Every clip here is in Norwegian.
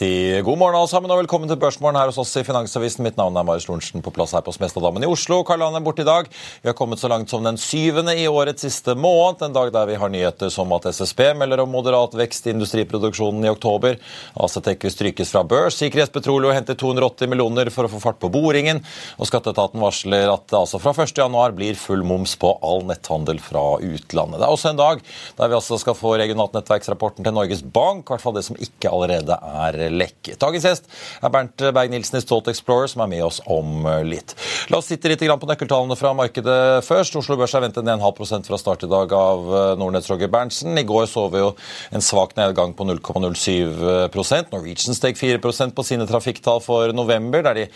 Riktig god morgen alle sammen, og velkommen til Børsmorgen her hos oss i Finansavisen. Mitt navn er Marius Lorentzen på plass her på Smestadammen i Oslo. Karl Johan er borte i dag. Vi har kommet så langt som den syvende i årets siste måned, en dag der vi har nyheter som at SSB melder om moderat vekst i industriproduksjonen i oktober. Acetek vil strykes fra børs. Sikkerhetspetroleum henter 280 millioner for å få fart på boringen. Og Skatteetaten varsler at det altså fra 1.1 blir full moms på all netthandel fra utlandet. Det er også en dag der vi altså skal få regionalt nettverksrapporten til Norges Bank, i hvert fall det som ikke allerede er er lekket. Dagens gjest er Bernt Berg-Nilsen i Stolt Explorer, som er med oss om litt. La oss sitte litt på nøkkeltallene fra markedet først. Oslo Børs er ventet ned 0,5% fra start i dag av Nordnetts Roger Berntsen. I går så vi jo en svak nedgang på 0,07% Norwegian steg 4% på sine trafikktall for november, der de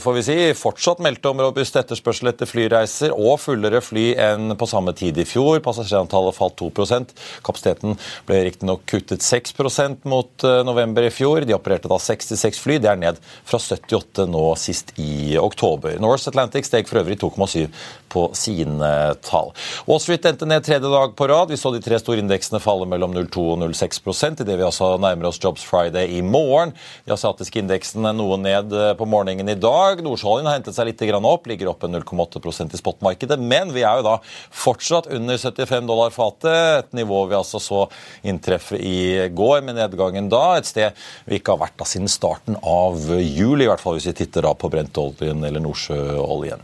får vi si, fortsatt meldte om robust etterspørsel etter flyreiser og fullere fly enn på samme tid i fjor. Passasjerantallet falt 2% Kapasiteten ble riktignok kuttet 6% mot november i fjor fjor. De opererte da 66 fly. Det er ned fra 78 nå sist i oktober. Norse Atlantic steg for øvrig 2,7 på sine tall. Wall Street endte ned tredje dag på rad. Vi så de tre store indeksene falle mellom 0,2 og 0,6% idet vi altså nærmer oss Jobs Friday i morgen. De asiatiske indeksene noe ned på morgenen i dag. Nordsjøoljen har hentet seg litt opp, ligger oppe 0,8% i spotmarkedet. Men vi er jo da fortsatt under 75 dollar fatet, et nivå vi altså så inntreffe i går med nedgangen da. Et sted ikke har vært da siden starten av juli, i hvert fall hvis vi titter da på brentoljen eller nordsjøoljen.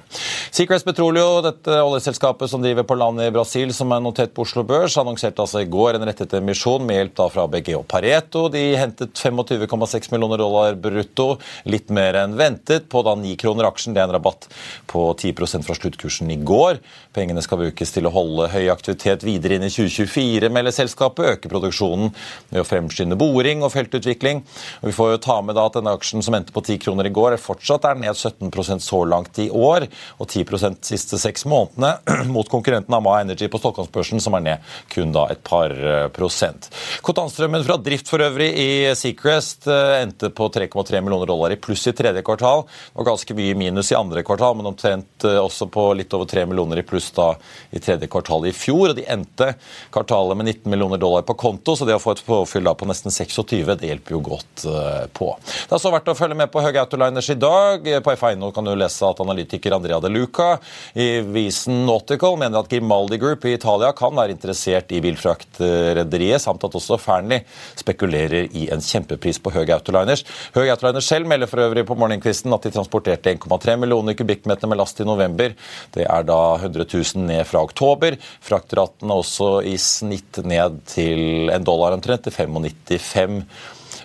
Secrets Petroleum, dette oljeselskapet som driver på land i Brasil, som er notert på Oslo Børs, annonserte altså i går en rettet emisjon med hjelp da fra BG og Pareto. De hentet 25,6 millioner dollar brutto, litt mer enn ventet, på da 9 kroner aksjen. Det er en rabatt på 10 fra sluttkursen i går. Pengene skal brukes til å holde høy aktivitet videre inn i 2024, melder selskapet. Øke produksjonen ved å fremskynde boring og feltutvikling utvikling. Og vi får jo ta med da at denne aksjen som endte på 10 kroner i går, fortsatt er ned 17% så langt i år, og 10 de siste seks månedene, mot konkurrenten Ama Energy på Stockholmsbørsen, som er ned kun da et par eh, prosent. Kontantstrømmen fra drift for øvrig i Seacrest eh, endte på 3,3 millioner dollar i pluss i tredje kvartal, og ganske mye minus i andre kvartal, men omtrent eh, også på litt over 3 millioner i pluss da i tredje kvartal i fjor. og De endte kvartalet med 19 millioner dollar på konto, så det å få et påfyll da på nesten 26, det hjelper jo godt eh, på. Det er så verdt å følge med på Høge Autoliners i dag. På F1 kan du lese at analytiker Andrea De Luca i Visen Nautical mener at Grimaldi Group i Italia kan være interessert i bilfraktrederiet, samt at også Fearnley spekulerer i en kjempepris på Høge Autoliners. Høge Autoliners selv melder for øvrig på morgenkvisten at de transporterte 1,3 millioner kubikkmeter med last i november. Det er da 100 000 ned fra oktober. Fraktratene også i snitt ned til en dollar omtrent, til 95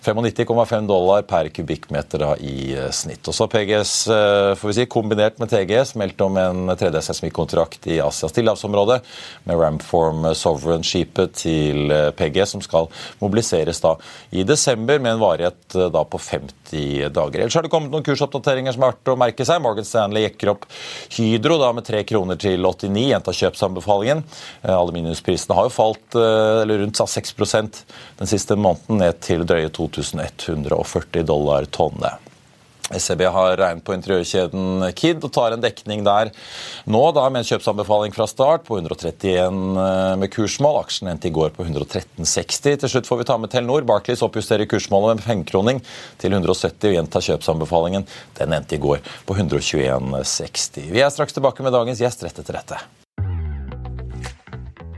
95,5 dollar per kubikkmeter i eh, snitt. Og så PGS, eh, får vi si, kombinert med TGS, meldt om en tredje seismikkontrakt i Asias stillehavsområde med Ramform Sovereign-skipet til eh, PGS, som skal mobiliseres da i desember med en varighet da på 50 dager. Ellers har det kommet noen kursoppdateringer som er verdt å merke seg. Morgan Stanley jekker opp Hydro da med 3 kroner til 89, gjentar kjøpsanbefalingen. Aluminiumsprisene har jo falt eller rundt 6% den siste måneden, ned til drøye 2000 2140 dollar tonnet. SEB har regnet på interiørkjeden Kid og tar en dekning der nå da med en kjøpsanbefaling fra start på 131 eh, med kursmål. Aksjen endte i går på 113,60. Til slutt får vi ta med Telenor. Barclays oppjusterer kursmålet med pengekroning til 170 og gjentar kjøpsanbefalingen. Den endte i går på 121,60. Vi er straks tilbake med dagens gjest rett etter dette.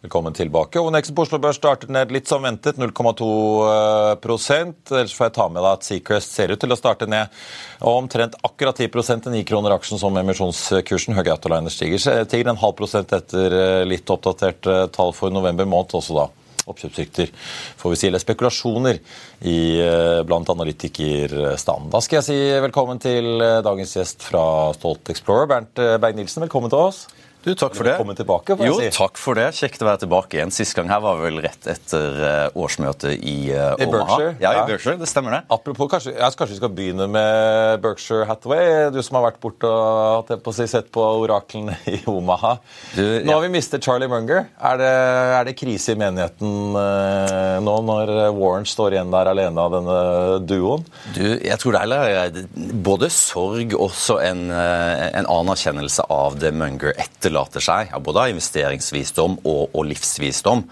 Velkommen tilbake. ONX på Oslo Børs startet ned litt som ventet, 0,2 Ellers får jeg ta med deg at Seacrest ser ut til å starte ned og omtrent akkurat 10 til 9 kroner aksjen som emisjonskursen. Høge Autoliner stiger, stiger en halv prosent etter eh, litt oppdatert eh, tall for november måned også da oppkjøpsrykter, får vi si, eller spekulasjoner i, eh, blant analytikerstanden. Da skal jeg si velkommen til dagens gjest fra Stolt Explorer, Bernt Berg-Nilsen. Velkommen til oss. Du, takk for det. Tilbake, jo, jeg si. takk for det. Kjekt å være tilbake igjen. Sist gang her var vel rett etter uh, årsmøtet i uh, I Berkshire. Ja, i Berkshire, det stemmer det. Apropos, kanskje, ja, kanskje vi skal begynne med Berkshire Hathaway. Du som har vært borte og på si, sett på oraklene i Omaha. Du, Nå har vi mistet Charlie Munger. Er det, er det krise i menigheten uh, nå når Warren står igjen der alene av denne duoen? Du, jeg tror det er både sorg og en, eh, en anerkjennelse av det Munger etterlater seg. Ja, både av investeringsvisdom og, og livsvisdom.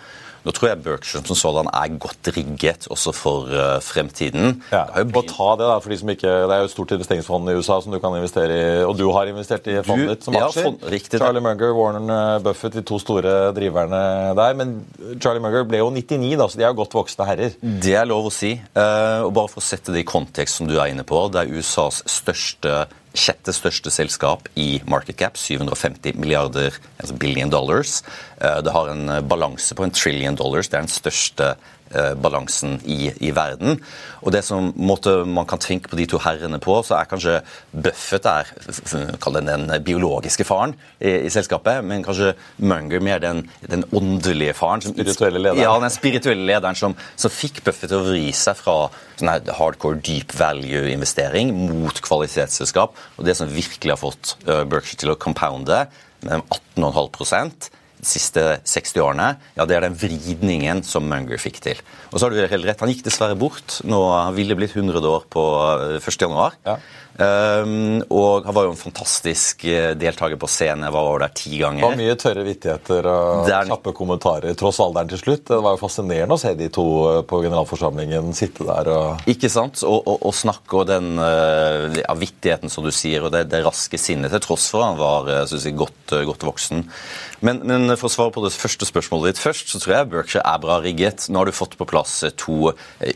Nå tror jeg Berkshire som sådan er godt rigget også for uh, fremtiden. Ja, jo Bare ta det, da, for de som ikke, det er jo et stort investeringsfond i USA som du kan investere i, og du har investert i fondet ditt som ja, aksjer. fond- riktig. Charlie Munger, Warren eh, Buffett, de to store driverne der. Men Charlie Munger ble jo 99, da, så de er jo godt voksne herrer. Det er lov å si. Uh, og bare for å sette det i kontekst, som du er inne på, det er USAs største sjette største selskap i market cap, 750 milliarder altså billion dollars. Eh, Det har en eh, balanse på en trillion dollars. Det er den største eh, balansen i, i verden. Og det som måtte, man kan tenke på de to herrene på, så er kanskje Buffett er, kall den den biologiske faren i, i selskapet, men kanskje Munger mer den, den åndelige faren. Som, Spirituelle lederen. Ja, den spirituelle lederen som, som fikk Buffett til å vri seg fra sånn hardcore deep value-investering mot kvalitetsselskap. Og det som virkelig har fått uh, Berkshire til å compounde med 18,5 de siste 60 årene, ja, det er den vridningen som Munger fikk til. Og så har du helt rett, Han gikk dessverre bort. Nå ville blitt 100 år på 1.1. Ja. Um, og han var jo en fantastisk eh, deltaker på scenen. Jeg var over der ti ganger. Det var mye tørre vittigheter og Der... kjappe kommentarer tross alderen til slutt. Det var jo fascinerende å se de to eh, på generalforsamlingen sitte der og Ikke sant? Og, og, og snakke og den uh, ja, vittigheten som du sier, og det, det raske sinnet, til tross for han var synes jeg, godt, godt voksen. Men, men, for å svare på det første spørsmålet ditt først, så tror jeg Berkshire er bra rigget. Nå har du fått på plass to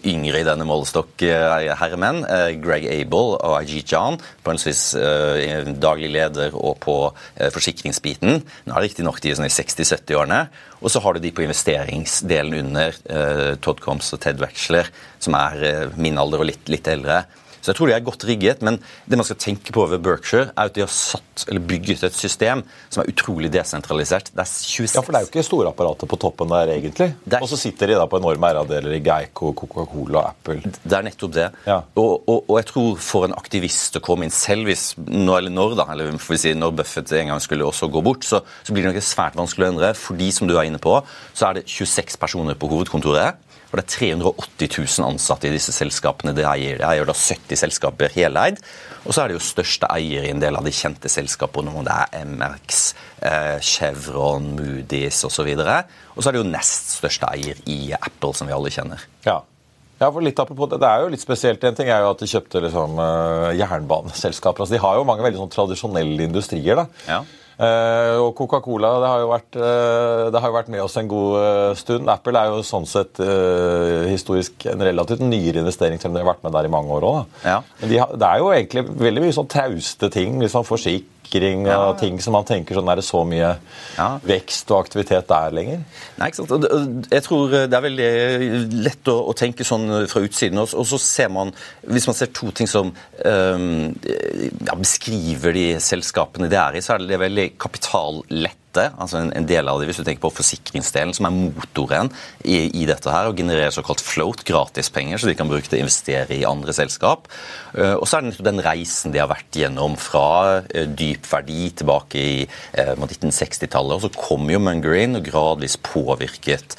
yngre i denne målestokk-herremenn, Greg Abel og IG Jan, på uh, daglig leder og på uh, forsikringsbiten. Nå er det riktignok de sånn i 60-70-årene. Og så har du de på investeringsdelen under, uh, Todd Combs og Ted Wexler, som er min alder og litt, litt eldre. Så jeg tror de er godt rigget. Men det man skal tenke på ved Berkshire, er at de har satt, eller bygget et system som er utrolig desentralisert. Det er 26 Ja, for det er jo ikke storapparatet på toppen der, egentlig. Og så sitter de da på enorme eierandeler i Geico, Coca-Cola og Apple. Det er nettopp det. Ja. Og, og, og, jeg tror for en aktivist å komme inn selv hvis når, eller når da, eller får vi si når Buffett en gang skulle også gå bort, så, så blir det nok svært vanskelig å endre. Fordi, som du er inne på, så er det 26 personer på hovedkontoret. Og det er 380 000 ansatte i disse selskapene de eier. De eier da 70 selskaper heleid. Og så er det jo største eier i en del av de kjente selskapene. om Det er MRX, eh, Chevron, Moody's osv. Og, så og så er det jo nest største eier i Apple, som vi alle kjenner. Ja. Ja, for litt apropos, Det er jo litt spesielt. En ting er jo at de kjøpte liksom, uh, jernbaneselskaper. Altså, de har jo mange veldig sånn tradisjonelle industrier. da. Ja. Uh, og Coca-Cola det har, jo vært, uh, det har jo vært med oss en god uh, stund. Apple er jo sånn sett historisk en relativt nyere investering, selv om de har vært med der i mange år òg. Ja. Men de har, det er jo egentlig veldig mye sånn trauste ting. liksom Forsikring sikring ja. og ting som man tenker sånn Er det så mye ja. vekst og aktivitet der lenger? Nei, ikke sant. Jeg tror det er veldig lett å, å tenke sånn fra utsiden. Og, så ser man, hvis man ser to ting som um, ja, beskriver de selskapene det er i, så er det veldig kapitallett rente, altså en, en, del av det hvis du tenker på forsikringsdelen, som er motoren i, i dette her, og genererer såkalt float, gratispenger, så de kan bruke til å investere i andre selskap. Uh, og så er det den reisen de har vært gjennom fra uh, dyp verdi tilbake i uh, 1960-tallet. Og så kom jo Munger inn og gradvis påvirket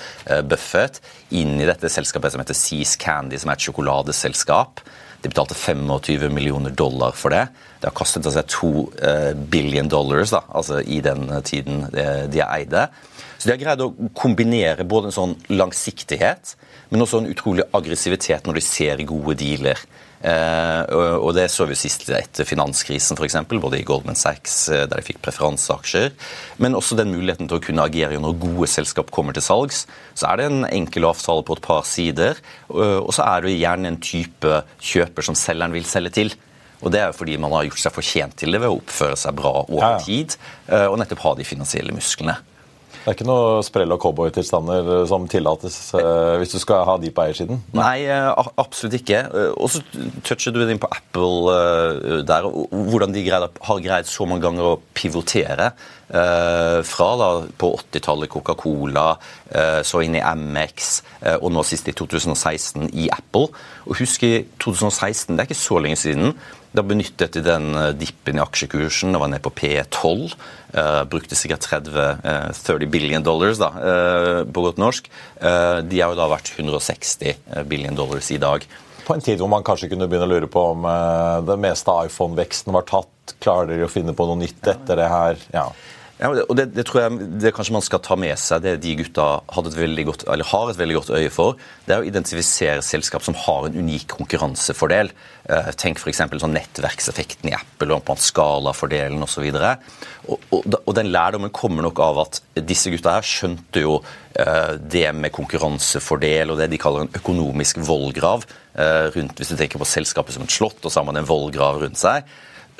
Buffett inn i dette selskapet som heter Seas Candy, som er et sjokoladeselskap. De betalte 25 millioner dollar for det. Det har kastet seg to uh, billion dollars da, altså i den tiden de eide. Så de har greid å kombinere både en sånn langsiktighet, men også en utrolig aggressivitet når de ser gode dealer. Eh, og Det så vi sist etter finanskrisen, f.eks., både i Goldman Sachs, eh, der de fikk preferanseaksjer, men også den muligheten til å kunne agere når gode selskap kommer til salgs. Så er det en enkel avtale på et par sider, og så er det gjerne en type kjøper som selgeren vil selge til. Og Det er jo fordi man har gjort seg fortjent til det ved å oppføre seg bra over tid eh, og nettopp ha de finansielle musklene. Det er ikke noe sprell- og cowboytilstander eh, som tillates eh, hvis du skal ha de på eiersiden? Nei, eh, absolutt ikke. Og så toucher du inn på Apple der, hvordan de har greid så mange ganger å pivotere. fra da på 80-tallet Coca-Cola, så inn i Amex, og nå sist i 2016 i Apple. Og husk i 2016, det er ikke så lenge siden, da benyttet de den eh, dippen i aksjekursen. Det var ned på P12. Uh, brukte sikkert 30, uh, 30 billion dollars da, uh, på godt norsk. de har jo da vært 160 billion dollars i dag. På en tid hvor man kanskje kunne begynne å lure på om det meste av iPhone-veksten var tatt. Klarer dere å finne på noe nytt etter det her? Ja. Ja, og det, det, tror jeg det kanskje man skal ta med seg. Det de gutta et godt, har et veldig godt øye for, det er å identifisere selskap som har en unik konkurransefordel. Eh, tenk f.eks. sånn nettverkseffekten i Apple og på skalafordelen osv. Og, og, og den lærdommen kommer nok av at disse gutta her skjønte jo eh, det med konkurransefordel og det de kaller en økonomisk vollgrav eh, rundt Hvis du tenker på selskapet som et slott, og så har man en vollgrav rundt seg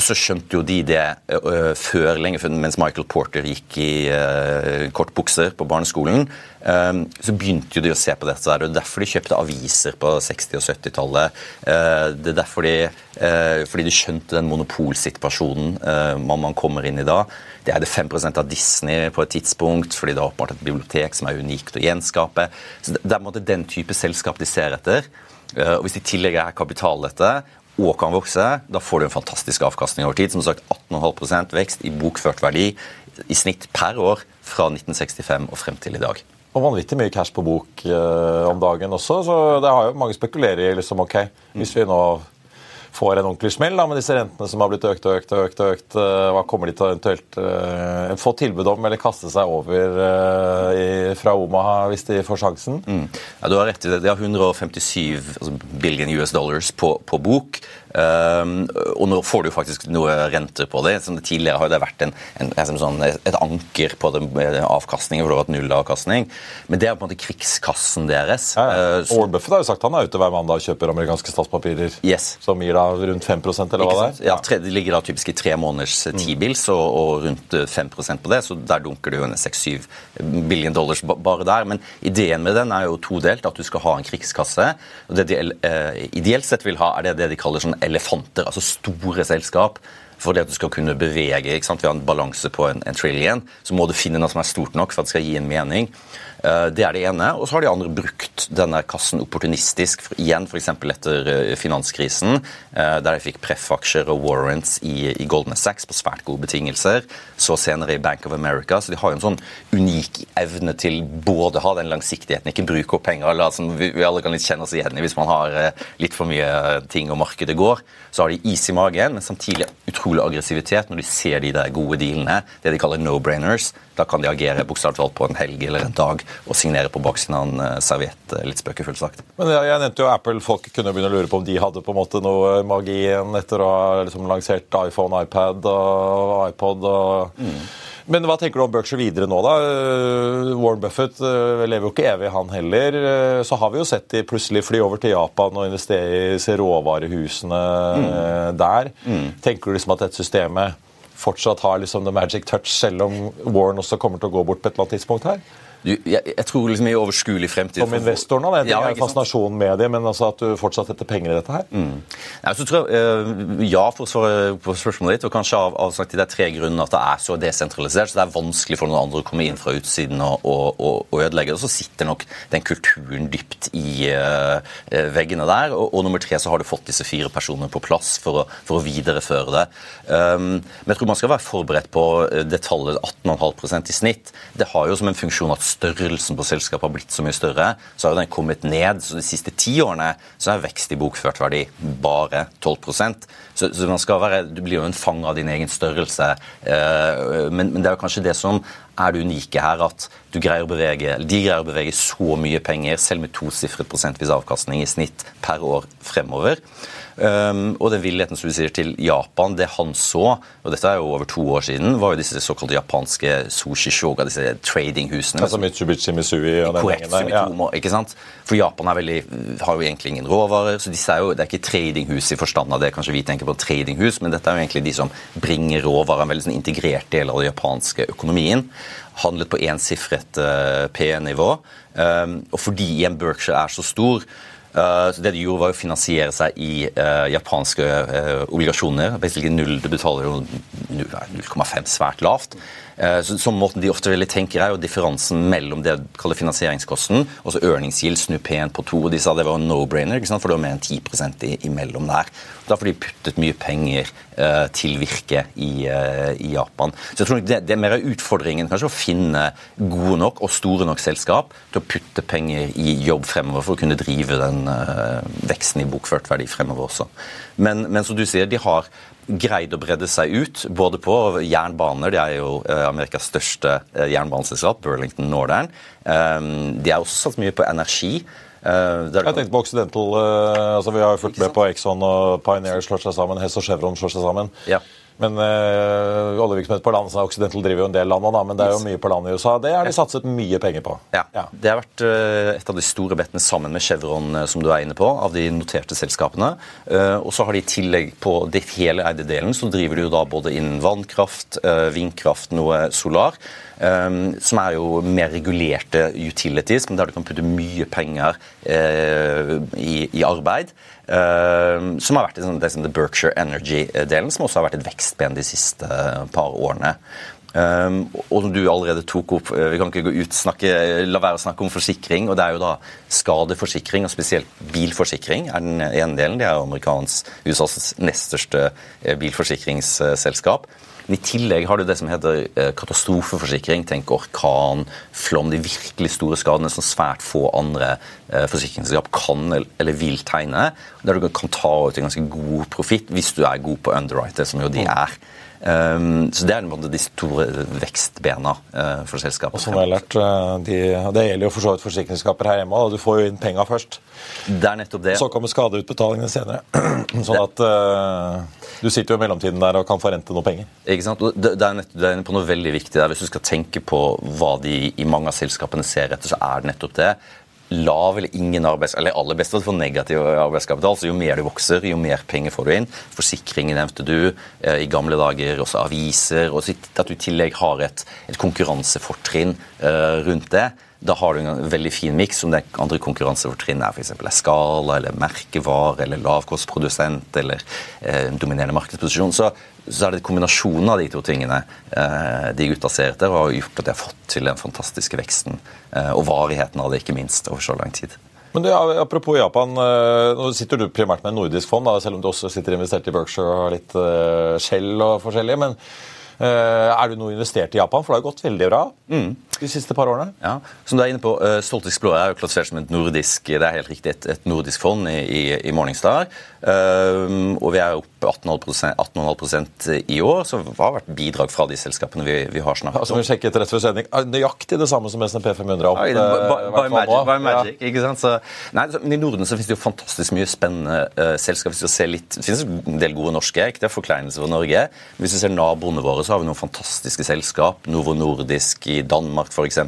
så skjønte jo de det uh, før, lenge mens Michael Porter gikk i uh, kortbukser på barneskolen. Um, så begynte jo de å se på dette. der, og Derfor de kjøpte aviser på 60- og 70-tallet. Uh, det er derfor de, Fordi de skjønte den monopolsituasjonen man, man kommer inn i da. Det eide 5% av Disney på et tidspunkt, fordi det er åpenbart et bibliotek som er unikt å gjenskape. Så Det er en måte den type selskap de ser etter. Og Hvis de i tillegg er kapital dette, og kan vokse, da får du en fantastisk avkastning over tid. Som sagt 18,5% vekst i bokført verdi i snitt per år fra 1965 og frem til i dag. Og vanvittig mye cash på bok eh, om dagen også, så det har jo mange spekulerer i liksom, ok, hvis vi nå får en ordentlig smell da, med disse rentene som har blitt økt og økt. og økt, og økt. Eh, hva kommer de til å eventuelt uh, få tilbud om eller kaste seg over uh, i, fra Omaha hvis de får sjansen? Mm. Ja, Du har rett i det. De har 157 altså billion US dollars på, på bok. Um, og nå får du faktisk noe renter på det. Som det tidligere har det vært en, en, en sånn, et anker på den avkastningen, for det har vært null avkastning. Men det er på en måte krigskassen deres. Ja, ja. Uh, Buffett har jo sagt han er ute hver mandag og kjøper amerikanske statspapirer yes. som gir da rundt 5 eller hva det er? Ja, tre, Det ligger da typisk i tre måneders mm. T-bills og, og, rundt 5 på det, så der dunker det jo en 6-7 billion dollars bare der. Men ideen med den er jo todelt, at du skal ha en krigskasse. og Det de eh, ideelt sett vil ha, er det det de kaller sånn elefanter, altså store selskap. For det at du skal kunne bevege ikke sant? Vi har en balanse på en, en trillion, så må du finne noe som er stort nok for at det skal gi en mening. Eh, det er det ene. Og så har de andre brukt denne kassen opportunistisk, igjen f.eks. etter eh, finanskrisen, eh, der de fikk preff-aksjer og warrants i, i Goldman Sachs på svært gode betingelser. Så senere i Bank of America. Så de har jo en sånn unik evne til både å ha den langsiktigheten, ikke bruke opp penger, eller som vi, vi, alle kan litt kjenne oss igjen i hvis man har litt for mye ting og markedet går. Så har de is i magen, men samtidig utrolig aggressivitet når de ser de der gode dealene, det de kaller no-brainers. Da kan de agere bokstavelig talt på en helg eller en dag og signere på baksiden av en eh, serviett, eh, litt spøkefullt sagt. Men Jeg nevnte jo Apple. Folk kunne begynne å lure på om de hadde på en måte noe magi igjen etter å ha liksom lansert iPhone, iPad og iPod. og... Mm. Men hva tenker du om Berkshire videre nå, da? Eh, Warren Buffett lever jo ikke evig, han heller. Så har vi jo sett de plutselig fly over til Japan og investere i råvarehusene mm. der. Mm. Tenker du liksom at dette systemet fortsatt har liksom the magic touch, selv om Warren også kommer til å gå bort på et eller annet tidspunkt her? Du, jeg, jeg, tror liksom i overskuelig fremtid Som investor nå, det ja, er fascinasjonen med det, men altså at du fortsatt setter penger i dette her? Mm. Ja, så tror jeg, uh, ja, for å svare på spørsmålet ditt, og kanskje av, av sagt, det er tre grunner at det er så desentralisert. så Det er vanskelig for noen andre å komme inn fra utsiden og, og, og, og ødelegge. Og så sitter nok den kulturen dypt i uh, veggene der. Og, og, nummer tre så har du fått disse fire personene på plass for å, for å videreføre det. Um, men jeg tror man skal være forberedt på det tallet 18,5% i snitt. Det har jo som en funksjon at størrelsen på selskapet har blitt så mye større, så har den kommet ned. Så de siste ti årene så er vekst i bokført verdi bare 12 så, så man skal være, Du blir jo en fang av din egen størrelse. Eh, men, men det er jo kanskje det som er det unike her, at du greier å bevege, de greier å bevege så mye penger, selv med tosifret prosentvis avkastning i snitt per år fremover. Um, og den villigheten som du sier til Japan, det han så, og dette er jo over to år siden, var jo disse såkalte japanske sushi shoga, disse tradinghusene. Altså Mitsubishi Misui og den Korrekt, der. Ja. ikke sant? For Japan veldig, har jo egentlig ingen råvarer, så disse er jo, det er ikke tradinghus i forstand av det kanskje vi tenker på tradinghus, men dette er jo egentlig de som bringer råvarer, en veldig sånn integrert del av den japanske økonomien handlet på ensifret uh, P-nivå. Um, og fordi en Berkshire er så stor, Uh, så det de gjorde, var å finansiere seg i uh, japanske uh, obligasjoner. Null, Du betaler jo 0,5 svært lavt. Eh, så, så måten de ofte ville tenker er jo differansen mellom det de kaller finansieringskosten og så earnings snu P1 på 2. og De sa det var en no-brainer, for det var mer enn 10 imellom der. Da får de puttet mye penger uh, til virke i, uh, i, Japan. Så jeg tror det, det er mer utfordringen kanskje å finne gode nok og store nok selskap til å putte penger i jobb fremover for å kunne drive den uh, veksten i bokført verdi fremover også. Men, men som du sier, de har greid å bredde seg ut, både på jernbaner. De er jo eh, Amerikas største eh, jernbaneselskap, Burlington Northern. Ehm, de har også satt mye på energi. Uh, jeg tenkte på Occidental. Uh, altså Vi har jo fulgt med på Exxon og Pioneer slår seg sammen. Hess og Chevron slår seg sammen. Ja. Men øh, oljevirksomhet på land, så Occidental driver jo en del land da, men det er jo mye på land i USA. Det har de satset mye penger på. Ja, ja. Det har vært øh, et av de store bettene sammen med Chevron, øh, som du er inne på, av de noterte selskapene. Og så har de i tillegg på det hele eide delen, så driver de jo da både innen vannkraft, vindkraft, noe solar. Um, som er jo mer regulerte utilities, men der du kan putte mye penger uh, i, i, arbeid. Uh, som har vært det, som The Berkshire Energy-delen, som også har vært et vekstben de siste par årene. Um, og som du allerede tok opp, Vi kan ikke gå ut snakke, la være å snakke om forsikring. og Det er jo da skadeforsikring, og spesielt bilforsikring, er den ene delen. Det er amerikansk, USAs nest største bilforsikringsselskap. Men I tillegg har du det som heter eh, katastrofeforsikring. Tenk orkan, flom, de virkelig store skadene som svært få andre eh, forsikringsselskap kan eller vil tegne. Der du kan ta ut en ganske god profitt hvis du er god på underwriter, som jo de er. Um, så Det er de store vekstbena uh, for selskapet. Og som jeg har lært, de, Det gjelder jo for så vidt forsikringsselskaper her hjemme. Da. Du får jo inn penga først. Det er nettopp det. Så kommer skadeutbetalingene senere. sånn at uh, du sitter jo i mellomtiden der og kan forrente noe penger. Ikke sant? Det, det, er nettopp, det er på noe veldig viktig der. Hvis du skal tenke på hva de i mange av selskapene ser etter, så er det nettopp det lav eller ingen arbeids... Eller aller best at du får negativ arbeidskapital. så Jo mer du vokser, jo mer penger får du inn. Forsikringer nevnte du. Eh, I gamle dager også aviser. Og at du i tillegg har et, et konkurransefortrinn uh, rundt det da har du en veldig fin miks om det andre konkurransefortrinn er f.eks. skala, eller merkevare, eller lavkostprodusent, eller eh, dominerende markedsposisjon. Så, så, er det kombinasjonen av de to tingene eh, de gutta ser etter, og har gjort at de har fått til den fantastiske veksten eh, og varigheten av det, ikke minst, over så lang tid. Men du, Apropos Japan, eh, nå sitter du primært med nordisk fond, da, selv om du også sitter investert i Berkshire og har litt skjell og forskjellig. men uh, er du nå investert i Japan? For det har gått veldig bra. Mm de siste par årene? Ja, som du er inne på, uh, Stolt Explorer er jo klassifisert som et nordisk det er helt riktig, et, et nordisk fond i, i, i Morningstar. Uh, og vi er oppe 18,5% i år, så det har vært bidrag fra de selskapene vi, vi har snakket om. Altså, vi sjekket rett før sending, Nøyaktig det samme som SNP 500 opp. Ja, by, by, magic, by magic ja. ikke sant? Så, nei, I Norden så finnes det jo fantastisk mye spennende uh, selskap. Hvis du ser litt, Det finnes en del gode norske, ikke det er forkleinelse for Norge. Men hvis vi ser naboene våre, så har vi noen fantastiske selskap. Novo Nordisk i Danmark f.eks.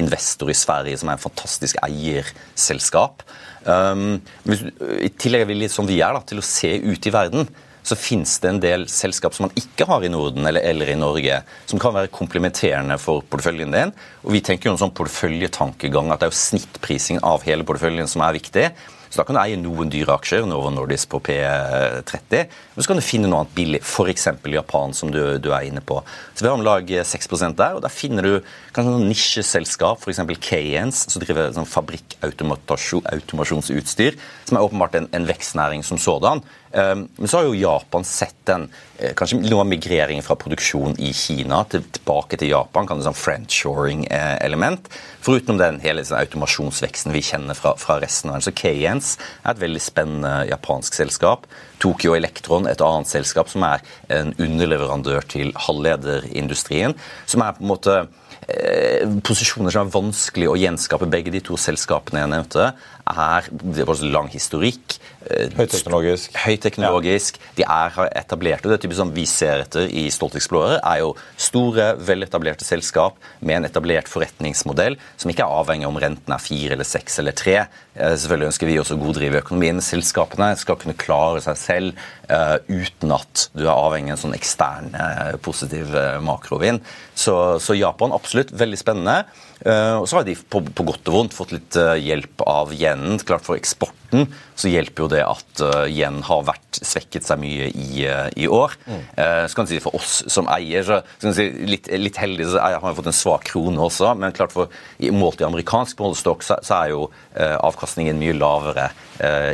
Investor i Sverige, som er en fantastisk eierselskap. Um, I tillegg er vi litt som vi er, da, til å se ut i verden. Så finnes det en del selskap som man ikke har i Norden eller, eller i Norge, som kan være komplementerende for porteføljen din. Og vi tenker jo en sånn porteføljetankegang at det er jo snittprising av hele porteføljen som er viktig. Så da kan du eie noen dyre aksjer, Novo Nordisk på P30, men så kan du finne noe annet billig, f.eks. Japan, som du, du, er inne på. Så Vi har om lag 6% der, og der finner du kanskje noen nisjeselskap, f.eks. Kayens, som driver sånn fabrikkautomasjonsutstyr, som er åpenbart en, en vekstnæring som sådan. Ehm, men så har jo Japan sett den eh, kanskje noe av migreringen fra produksjon i Kina til, tilbake til Japan. kan det sånn French-shoring-element. Foruten den hele sånn, automasjonsveksten vi kjenner fra, fra resten av verden. Så Keyens er et veldig spennende japansk selskap. Tokyo Electron, et annet selskap som er en underleverandør til halvlederindustrien. Som er på en måte Eh, posisjoner som er vanskelig å gjenskape. Begge de to selskapene jeg nevnte, er det er lang historikk. Eh, høyteknologisk. Høyteknologisk. Ja. De er etablerte. Det typisk som vi ser etter i Stolt Explorer, er jo store, veletablerte selskap med en etablert forretningsmodell som ikke er avhengig om renten er fire eller seks eller tre. Eh, selvfølgelig ønsker vi også god drive i økonomien. Selskapene skal kunne klare seg selv uh, uten at du er avhengig av en sånn ekstern uh, positiv uh, makrovind. Så, så Japan absolutt veldig spennende. Eh, og så har de på, på, godt og vondt fått litt eh, hjelp av yenen. Klart For eksporten så hjelper jo det at yen har vært svekket seg mye i, i år. Mm. Så kan du si For oss som eier, så, så si, litt, litt heldig så har vi fått en svak krone også. Men klart for målt i amerikansk målestokk så, så, er jo avkastningen mye lavere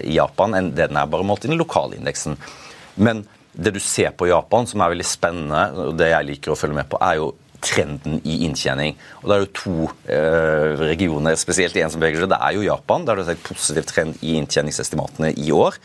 i Japan enn det den er bare målt i den lokale indeksen. Men det du ser på Japan, som er veldig spennende, og det jeg liker å følge med på, er jo trenden i inntjening. Og Det er jo to eh, regioner, spesielt en som beveger seg. Det er jo Japan. Der det er en positiv trend i inntjeningsestimatene i år.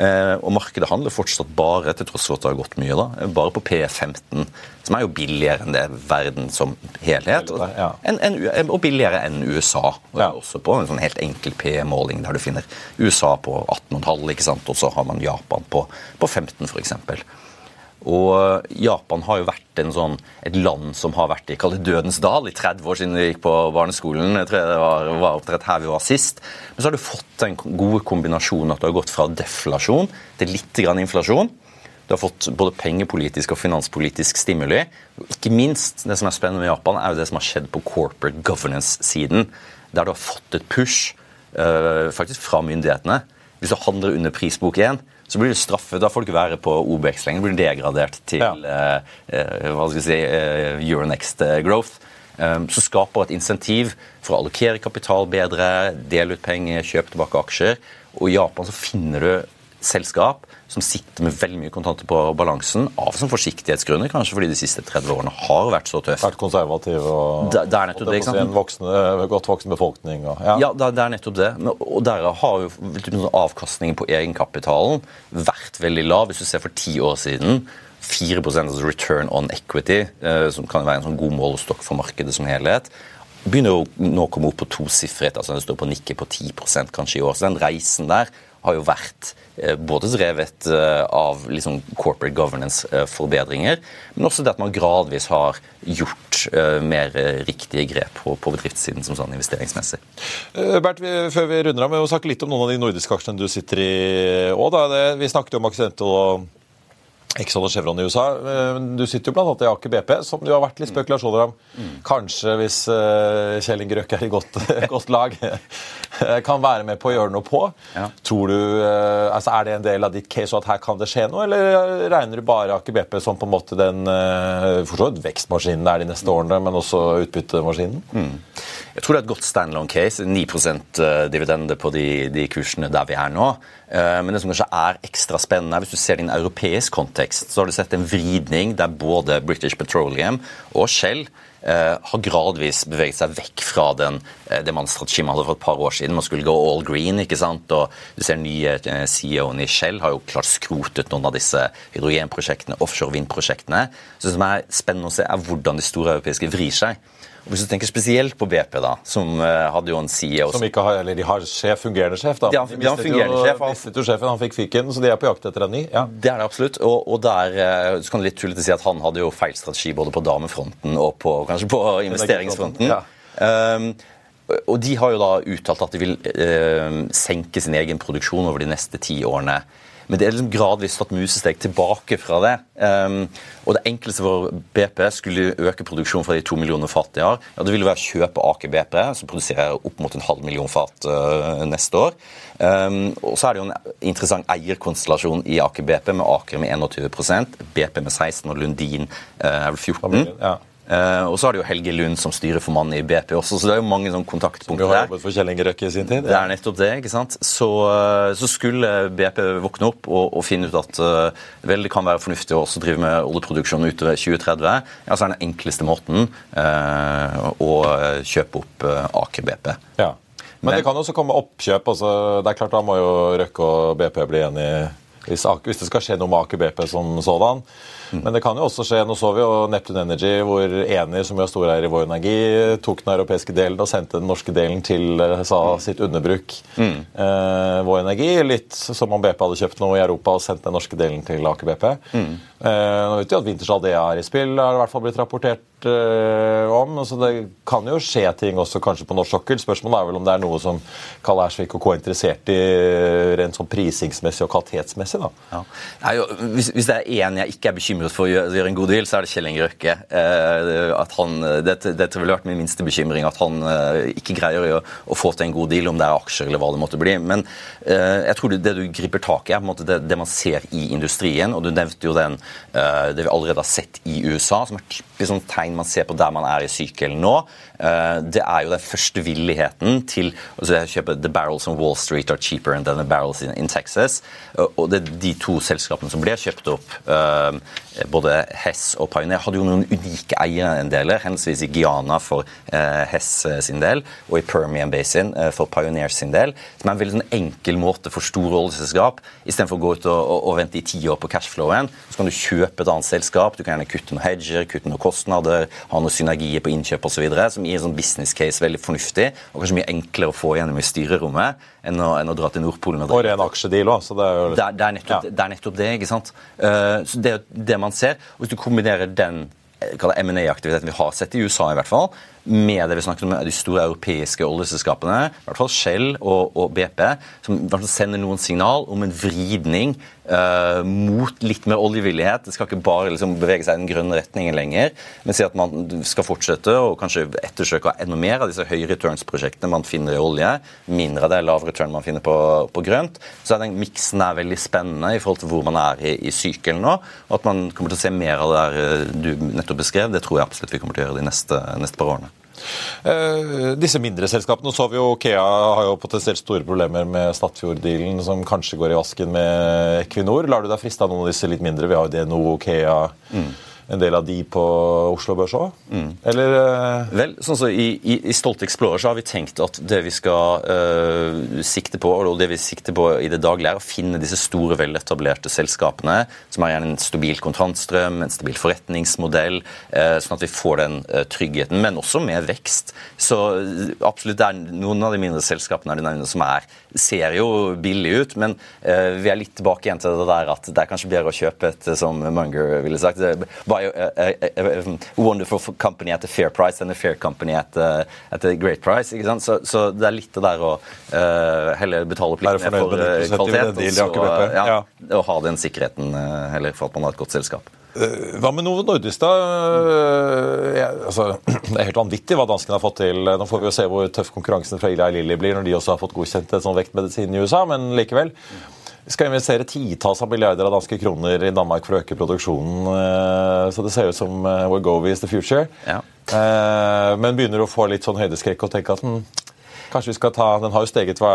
Eh, og Markedet handler fortsatt bare, til tross for at det har gått mye, da, bare på P15. Som er jo billigere enn det verden som helhet. Og, en, en, og billigere enn USA. Og. Også på en sånn helt enkel P-måling, der du finner USA på 18,5, ikke sant? og så har man Japan på, på 15 f.eks. Og Japan har jo vært sånn, et land som har vært i dødens dal i 30 år siden vi gikk på barneskolen. Jeg tror det var, var opptrett her vi var sist. Men så har du fått den gode kombinasjonen at du har gått fra deflasjon til litt grann inflasjon. Du har fått både pengepolitisk og finanspolitisk stimuli. Og ikke minst det som er spennende med Japan, er jo det som har skjedd på corporate governance-siden. Der du har fått et push uh, faktisk fra myndighetene Hvis du handler under prisbok 1, så blir du straffet. Da får du ikke være på OBX lenger. Du blir degradert til ja. uh, uh, hva skal si, uh, Euronext Growth. Um, som skaper et insentiv for å allokere kapital bedre, dele ut penger, kjøpe tilbake aksjer. Og i Japan så finner du selskap som sitter med veldig mye kontanter på balansen, av som forsiktighetsgrunner, kanskje fordi de siste 30 årene har vært så tøft. Vært konservativ og, det, det nettopp det, ikke sant? en voksne, godt voksen befolkning. Og, ja, ja det, det, er nettopp det. Og der har jo sånn avkastningen på egenkapitalen vært veldig lav. Hvis du ser for ti år siden 4% altså return on equity, eh, som kan være en sånn god målestokk for markedet som helhet, begynner jo nå å komme opp på tosifret. altså Det står på nikket på 10 kanskje i år. Så den reisen der har jo vært eh, både drevet eh, av liksom corporate governance-forbedringer, men også det at man gradvis har gjort eh, mer riktige grep på, bedriftssiden som sånn investeringsmessig. Bert, før vi runder av, vi må snakke litt om noen av de nordiske aksjene du sitter i òg. Vi snakket jo om Accidental og Exxon og Chevron i USA. Eh, du sitter jo bl.a. i Aker BP, som det har vært litt spekulasjoner om. Mm. Kanskje, hvis uh, Kjell Inge Røkke er i godt, godt, lag, kan være med på å gjøre noe på. Ja. Tror du, altså Er det en del av ditt case at her kan det skje noe, eller regner du bare Aker BP som på en måte den for så vekstmaskinen er de neste årene, men også utbyttemaskinen? Mm. Jeg tror det er et godt standalone case. 9% dividende på de, de kursene der vi er nå. Eh, men det som kanskje er ekstra spennende, hvis du ser det i en europeisk kontekst, så har du sett en vridning der både British Petroleum og Shell eh, har gradvis beveget seg vekk fra den, eh, det man strategien man hadde for et par år siden. Man skulle gå all green. ikke sant? Og du ser nye CEO-en i Shell har jo klart skrotet noen av disse hydrogenprosjektene, offshore vindprosjektene. Så det som er spennende å se, er hvordan de store europeiske vrir seg. Hvis du tenker spesielt på BP, da, som uh, hadde jo en CEO Som ikke har, eller de har sjef, fungerende sjef, da. De har, de har fungerende jo, sjef. Han mistet jo sjefen, han fikk fiken, så de er på jakt etter en ny. Ja. Det er det absolutt. Og, og der uh, så kan du litt tullete si at han hadde jo feil strategi både på damefronten og på, kanskje på investeringsfronten. Ja. Um, og de har jo da uttalt at de vil uh, senke sin egen produksjon over de neste ti årene. Men det er liksom gradvis tatt musesteg tilbake fra det. Um, og det enkleste for BP skulle øke produksjonen fra de to millioner fat de har. Ja, det ville være å kjøpe Aker BP, som produserer opp mot en halv million fat uh, neste år. Um, og så er det jo en interessant eierkonstellasjon i Aker BP, med Aker med 21% BP med 16 og Lundin uh, er vel 14 ja. Uh, og så har det jo Helge Lund som styrer for mannen i BP også, så det er jo mange sånn kontaktpunkter der. Som for Kjell Inge Røkke i sin tid. Det er nettopp det. ikke sant? Så, uh, så skulle BP våkne opp og, og finne ut at uh, vel, det kan være fornuftig å også drive med oljeproduksjon utover 2030, ja, så er den enkleste måten å kjøpe opp Aker BP. Ja. Men, Men, det kan også komme oppkjøp. altså det er klart Da må jo Røkke og BP bli enige hvis, hvis det skal skje noe med Aker BP som sådan. Men det kan jo også skje Nå så vi jo Neptune Energy, hvor Eni, som jo er storeier i Vår Energi, tok den europeiske delen og sendte den norske delen til eh, sa, sitt underbruk. Mm. Eh, Vår Energi, litt som om BP hadde kjøpt noe i Europa og sendt den norske delen til Aker BP. Mm. Eh, nå vet vi at Wintershall det er i spill, har det i hvert fall blitt rapportert eh, om. Så det kan jo skje ting også kanskje på norsk sokkel. Spørsmålet er vel om det er noe som Karl Ersvik og K er interessert i rent sånn prisingsmessig og kvalitetsmessig. da. Ja. Nei, hvis, hvis, det er én jeg ikke er bekymret for å gjøre, en god deal, så er det Kjell Inge Røkke. At han, dette, dette ville vært min minste bekymring, at han uh, ikke greier å, å, få til en god deal, om det er aksjer eller hva det måtte bli. Men jeg tror det, du griper tak i, er det, det man ser i industrien. og Du nevnte jo den, det vi allerede har sett i USA, som er typisk sånn tegn man ser på der man er i sykelen nå. Eh, det er jo den første villigheten til altså å kjøpe The Barrels on Wall Street are cheaper than the barrels in, in Texas. Eh, og det er de to selskapene som ble kjøpt opp, eh, både Hess og Pioneer, hadde jo noen unike eierandeler, henholdsvis i Guyana for Hess sin del og i Permian Basin for Pioneer sin del, som er en veldig sånn enkel måte for store oljeselskap. Istedenfor å gå ut og, og, og vente i ti år på cashflowen, så kan du kjøpe et annet selskap. Du kan gjerne kutte noen hedger, kutte noen kostnader, ha noen synergier på innkjøp osv. som gir sånn business case veldig fornuftig, og kanskje mye enklere å få gjennom i styrerommet enn å, enn å dra til Nordpolen. Og, og ren aksjedeal òg, så det er jo det, det, er nettopp, ja. det, er nettopp, det ikke sant. Uh, det er det man ser. og Hvis du kombinerer den M&A-aktiviteten vi har sett i USA, i hvert fall, med det vi snakket om de store europeiske oljeselskapene, i hvert fall Shell og, og BP, som sender noen signal om en vridning uh, mot litt mer oljevillighet. Det skal ikke bare liksom, bevege seg i den grønne retningen lenger, men si at man skal fortsette og kanskje ettersøke enda mer av disse høye returns-prosjektene man finner i olje, mindre av det lav return man finner på, på grønt. Så er den miksen er veldig spennende i forhold til hvor man er i, i sykelen nå. og At man kommer til å se mer av det der eh, du nettopp beskrev, det tror jeg absolutt vi kommer til å gjøre de neste, neste par årene. Uh, disse mindre selskapene så vi jo Kea har jo potensielt store problemer med Statfjord-dealen, som kanskje går i vasken med Equinor. Lar du deg friste av noen av disse litt mindre? Vi har jo DNO, Kea mm en del av de på Oslo Børs òg? Mm. Eller uh... Vel, sånn så i, i, i, Stolt Explorer så har vi tenkt at det vi skal uh, sikte på, og det vi sikter på i det daglige, er å finne disse store, veletablerte selskapene som har gjerne en stabil kontantstrøm, en stabil forretningsmodell, uh, sånn at vi får den tryggheten, men også med vekst. Så absolutt det er noen av de mindre selskapene er som er, ser jo billig ut, men vi er litt tilbake igjen til det der at det er kanskje bedre å kjøpe et, som Munger ville sagt. bare buy a, a, a, wonderful company at a fair price and a fair company at, a, at a great price. ikke? Så, så, det er litt det der å uh, heller betale opp litt mer for uh, kvalitet og, så, ja, ja. og ha den sikkerheten uh, heller for at man har et godt selskap. Hva med Novo Nordisk, da? Ja, altså, det er helt vanvittig hva danskene har fått til. Nå får vi jo se hvor tøff konkurransen fra Eli Lilly blir når de også har fått godkjent et sånn vektmedisin i USA, men likevel skal investere titalls av milliarder av danske kroner i Danmark for å øke produksjonen. Eh, så det ser ut som eh, go is the future. Ja. Eh, men begynner å få litt sånn høydeskrekk og tenke at den Kanskje vi skal ta, Den har jo steget hva,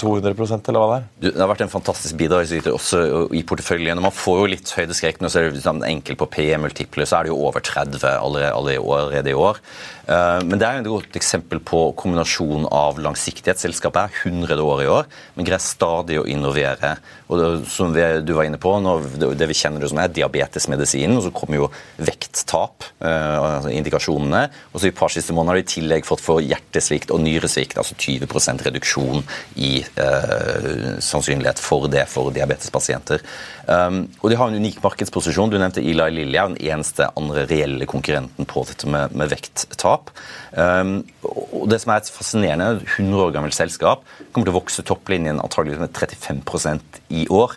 200 eller hva det er? Det har vært en fantastisk bidragsyter også i porteføljen. Man får jo litt høydeskrekk nå, så er det enkel på PE-multipler, så er det jo over 30 allerede, i år. Eh, men det er jo et godt eksempel på kombinasjon av langsiktighet. Selskapet er 100 år i år, men greier stadig å innovere. Og det, som du var inne på, Det vi kjenner det som er diabetesmedisinen, og så kommer jo vekttap, eh, altså indikasjonene. Og så i par siste måneder har de i tillegg fått for hjertesvikt og nyresvikt, altså 20% reduksjon i eh, sannsynlighet for det for diabetespasienter. Um, og de har en unik markedsposisjon. Du nevnte Eli Lilly er den eneste andre reelle konkurrenten på dette med, med vekttap. Um, og det som er et fascinerende 100 år gammelt selskap, kommer til å vokse topplinjen antagelig med 35% i år.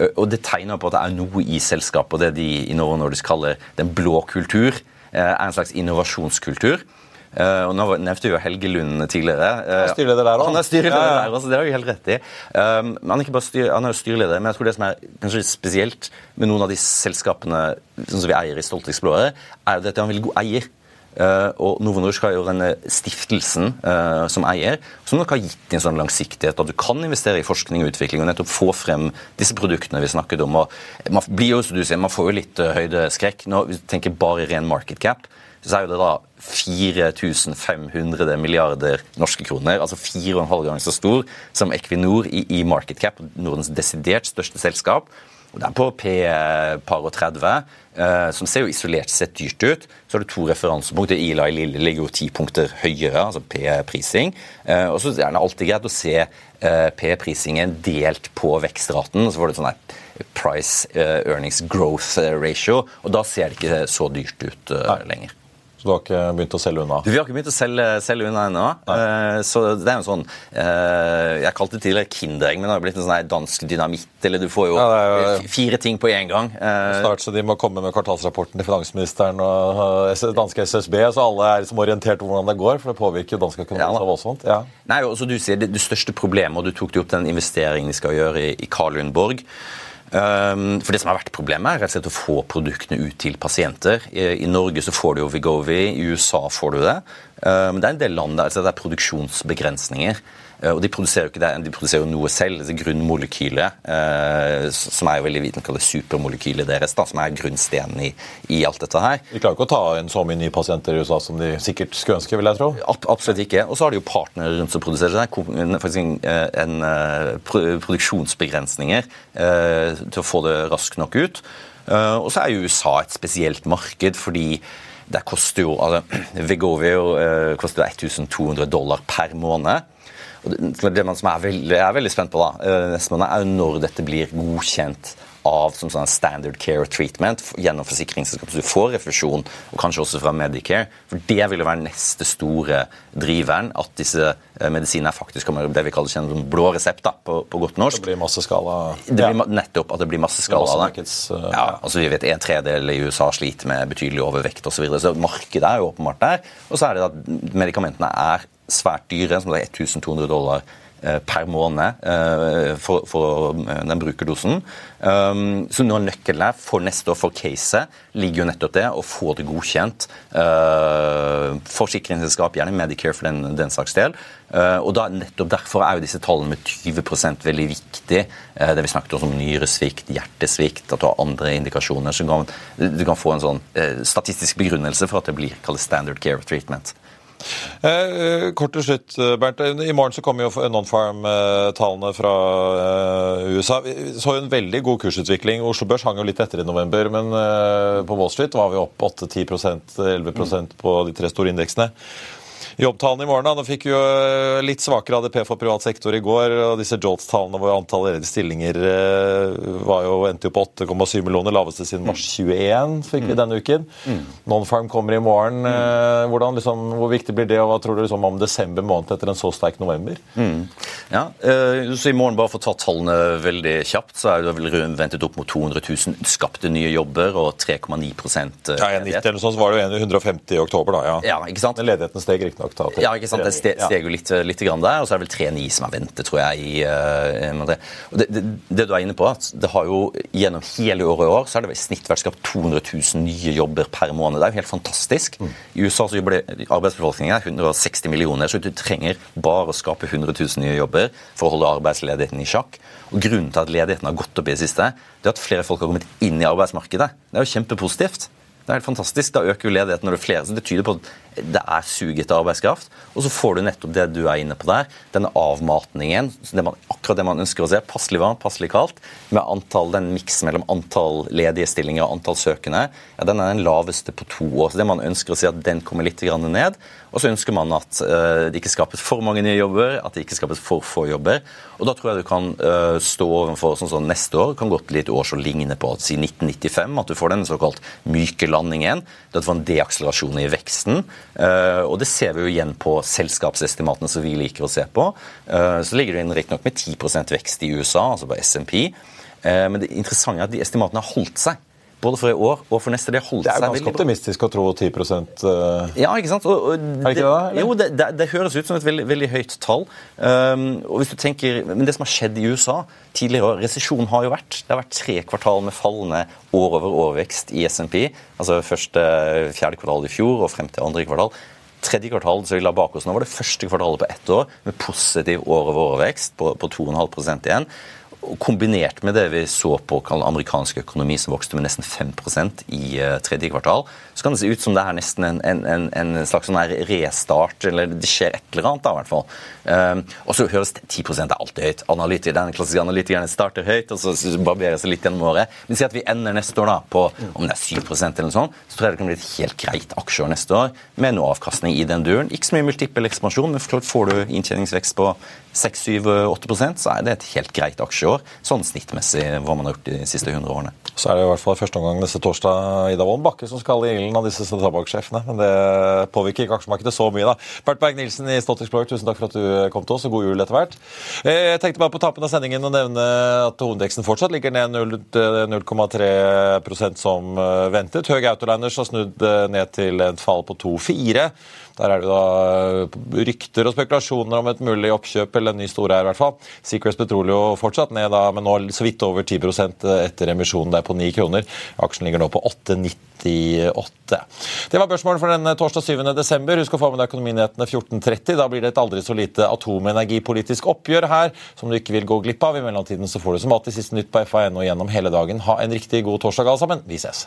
Uh, og det tegner på at det er noe i selskapet, og det de i Norge Nordisk kaller den blå kultur, uh, er en slags innovasjonskultur. Uh, og Nå nevnte vi jo Helge Lund tidligere. Uh, han er styreleder der òg. Han er styreleder ja, ja. der også, det har du helt rett i. Um, han, er ikke bare styr, han er jo styreleder, men jeg tror det som er kanskje spesielt med noen av de selskapene sånn som vi eier i Stolt Explorer, er at han vil en veldig god eier. Uh, og Novo Norsk har jo denne stiftelsen uh, som eier, som nok har gitt en sånn langsiktighet at du kan investere i forskning og utvikling og nettopp få frem disse produktene vi snakket om. og Man blir jo, som du sier, man får jo litt uh, høydeskrekk. Nå, Hvis du tenker bare ren market cap, så er jo det da 4500 milliarder norske kroner, altså fire og en halv gang så stor som Equinor i, i market cap, Nordens desidert største selskap. Og det er på P par og 30, eh, som ser jo isolert sett dyrt ut. Så har du to referansepunkter. Eli Lille ligger jo ti punkter høyere, altså P-prising. Eh, og så er det alltid greit å se eh, P-prisingen delt på vekstraten. Så får du sånn price eh, earnings growth ratio, og da ser det ikke så dyrt ut eh, lenger. Så du har ikke begynt å selge unna? Du, vi har ikke begynt å selge, selge unna ennå. Uh, så det er jo sånn uh, Jeg kalte det tidligere Kinderegg, men det har blitt en sånn dansk dynamitt. Eller du får jo, ja, jo fire ting på én gang. Uh, Snart så de må komme med kvartalsrapporten til finansministeren og danske SSB, så alle er liksom orientert om hvordan det går, for det påvirker jo dansk økonomi ja, så voldsomt. Ja. Nei, også du sier det, det største problemet, og du tok det opp den investeringen de skal gjøre i, i Karl Lundborg. Ehm, for Det som har vært problemet, er rett og slett å få produktene ut til pasienter. I Norge så får du jo Vigovi, i USA får du det. Ehm, men det er en del land der altså det er produksjonsbegrensninger. Eh, og de produserer jo ikke det, de produserer jo noe selv. det Grunnmolekylet, eh, som er jo veldig vitenskapelig supermolekylet deres, da, som er grunnstenen i, i, alt dette her. De klarer ikke å ta inn så mye nye pasienter i USA som de sikkert skulle ønske? vil jeg tro? Ab absolutt ikke. Og så har de jo partnere rundt som produserer. Det faktisk en, en, en produksjonsbegrensninger eh, til å få det raskt nok ut. Og så er jo USA et spesielt marked, fordi det koster jo altså, Vegovio koster 1200 dollar per måned. Det man som er veldig, er veldig spent på, da, neste måned, er jo når dette blir godkjent av som sånn standard care treatment gjennom forsikringsselskapet. Så du får refusjon, og kanskje også fra Medicare. For det vil jo være neste store driveren, at disse eh, medisinene faktisk kommer det vi kaller som blå resept da, på, på, godt norsk. Det blir masseskala? Det blir, ja. Nettopp at det blir. Masse uh, ja, altså Vi vet en tredel i USA sliter med betydelig overvekt osv. Så, videre, så markedet er jo åpenbart der. Og så er det at medikamentene er svært dyre, som er 1200 dollar Eh, per måned eh, for, for eh, den brukerdosen. Um, så noe av nøkkelen for neste år for caset ligger jo nettopp det å få det godkjent. Forsikringsselskap, gjerne Medicare for den, den saks del. Og da, nettopp Derfor er jo disse tallene med 20% veldig viktig. Det vi snakket om nyresvikt, hjertesvikt, at du har andre indikasjoner. så Du kan få en sånn statistisk begrunnelse for at det blir kalt standard care treatment. Eh, kort til slutt, eh, Bernt. I morgen så kommer jo non-farm-tallene fra eh, USA. Vi så jo en veldig god kursutvikling. Oslo Børs hang jo litt etter i november, men eh, på Wall Street var vi opp 8-10% 11% på de tre store indeksene jobbtallene i morgen. da, Nå fikk jo eh, litt svakere ADP for privat sektor i går. og Disse Jolts-tallene hvor antallet ledige stillinger eh, var jo, endte jo på 8,7 millioner, laveste siden mars 21 fikk vi mm. denne uken. Mm. Nonfarm kommer i morgen. Mm. Hvordan, liksom, hvor viktig blir det, og hva tror du liksom, om desember måned etter en så sterk november? Mm. Ja, så I morgen, bare for å ta tallene veldig kjapt, så er det vel ventet opp mot 200 000 skapte nye jobber og 3,9% Ja, 90 eller sånn, så var det jo 150 i oktober, da. ja. ja ikke sant? Men ledigheten steg riktignok nok. Ja, ikke sant? Det steg, steg jo litt, litt der, og så er det vel 3-9 som er ventet, tror jeg. i uh, det, det, det, du er inne på, at det har jo gjennom hele året i år så har det i snitt vært skapt 200 000 nye jobber per måned. Det er jo helt fantastisk. Mm. I USA så jobber arbeidsbefolkningen 160 millioner, så du trenger bare å skape 100 000 nye jobber for å holde arbeidsledigheten i sjakk. Og Grunnen til at ledigheten har gått opp i det siste, det er at flere folk har kommet inn i arbeidsmarkedet. Det er jo kjempepositivt. Det er helt fantastisk. Da øker jo ledigheten når det er flere. så Det tyder på at det er sug etter arbeidskraft. Og så får du nettopp det du er inne på der, denne avmatningen. Det man, akkurat det man ønsker å se. Passelig varmt, passelig kaldt. Med antall, den miksen mellom antall ledige stillinger og antall søkende. ja, Den er den laveste på to år. Så det man ønsker å si at den kommer litt ned. Og så ønsker man at uh, det ikke skapes for mange nye jobber, at det ikke skapes for få jobber. Og da tror jeg du kan uh, stå overfor sånn som neste år kan godt bli et år som ligner på si 1995. At du får den såkalt myke landingen. At du får en deakselerasjon i veksten. Uh, og det ser vi jo igjen på selskapsestimatene som vi liker å se på. Uh, så ligger det inn riktignok med 10% vekst i USA, altså på SMP. Uh, men det interessante er at de estimatene har holdt seg. Både for i år og for neste. Det, det er ganske optimistisk å tro 10 uh... Ja, ikke sant? Og, og det, ikke det, jo, det, det, det, høres ut som et veldig, veldig høyt tall. Um, og hvis du tenker, Men det som har skjedd i USA tidligere, år resesjon har jo vært. Det har vært tre kvartal med fallende år over år-vekst i SMP. Altså første fjerde kvartal i fjor og frem til andre kvartal tredje kvartal som vi la bak oss nå, var det første kvartalet på ett år med positiv år-over-år-vekst på, på 2,5% igjen kombinert med det vi så på amerikansk økonomi, som vokste med nesten 5% i uh, tredje kvartal, så kan det se ut som det er nesten en, en, en slags sånn restart, eller det skjer et eller annet da, i hvert fall. Um, og så høres 10 er alltid høyt. Analytik, den klassiske analytikeren starter høyt, og så barberer seg litt gjennom året. Men si at vi ender neste år da på om det er 7% eller noe sånt, så tror jeg det kan bli et helt greit aksjeår neste år, med noe avkastning i den duren. Ikke så mye multiple ekspansjon, men får du inntjeningsvekst på 6-7-8% så er det et helt greit aksjeår, sånn snittmessig hva man har gjort de siste 100 årene. Så er det i hvert fall første omgang neste torsdag Ida Wolden Bakke som skal i ilden av disse tabakksjefene. Men det påvirker ikke aksjemarkedet så mye, da. Bert Berg-Nilsen i Stolt Explorer, tusen takk for at du kom til oss, og god jul etter hvert. Eh, jeg tenkte bare på tapen av sendingen å nevne at hovedindeksen fortsatt ligger ned 0,3% som eh, ventet. Høg Autoliners har snudd eh, ned til et fall på 2,4. Der er det da eh, rykter og spekulasjoner om et mulig oppkjøp eller en ny storeier, i hvert fall. Secrets Petroleum fortsatt ned, da, men nå så vidt over 10 etter emisjonen. Det er på 9 kroner. Aksjen ligger nå på 8,98. Det var børsmålet for denne torsdag 7. desember. Husk å få med deg Økonominyhetene 14.30. Da blir det et aldri så lite atomenergipolitisk oppgjør her som du ikke vil gå glipp av. I mellomtiden så får du som alltid siste nytt på FA.no gjennom hele dagen. Ha en riktig god torsdag alle sammen. Vi ses.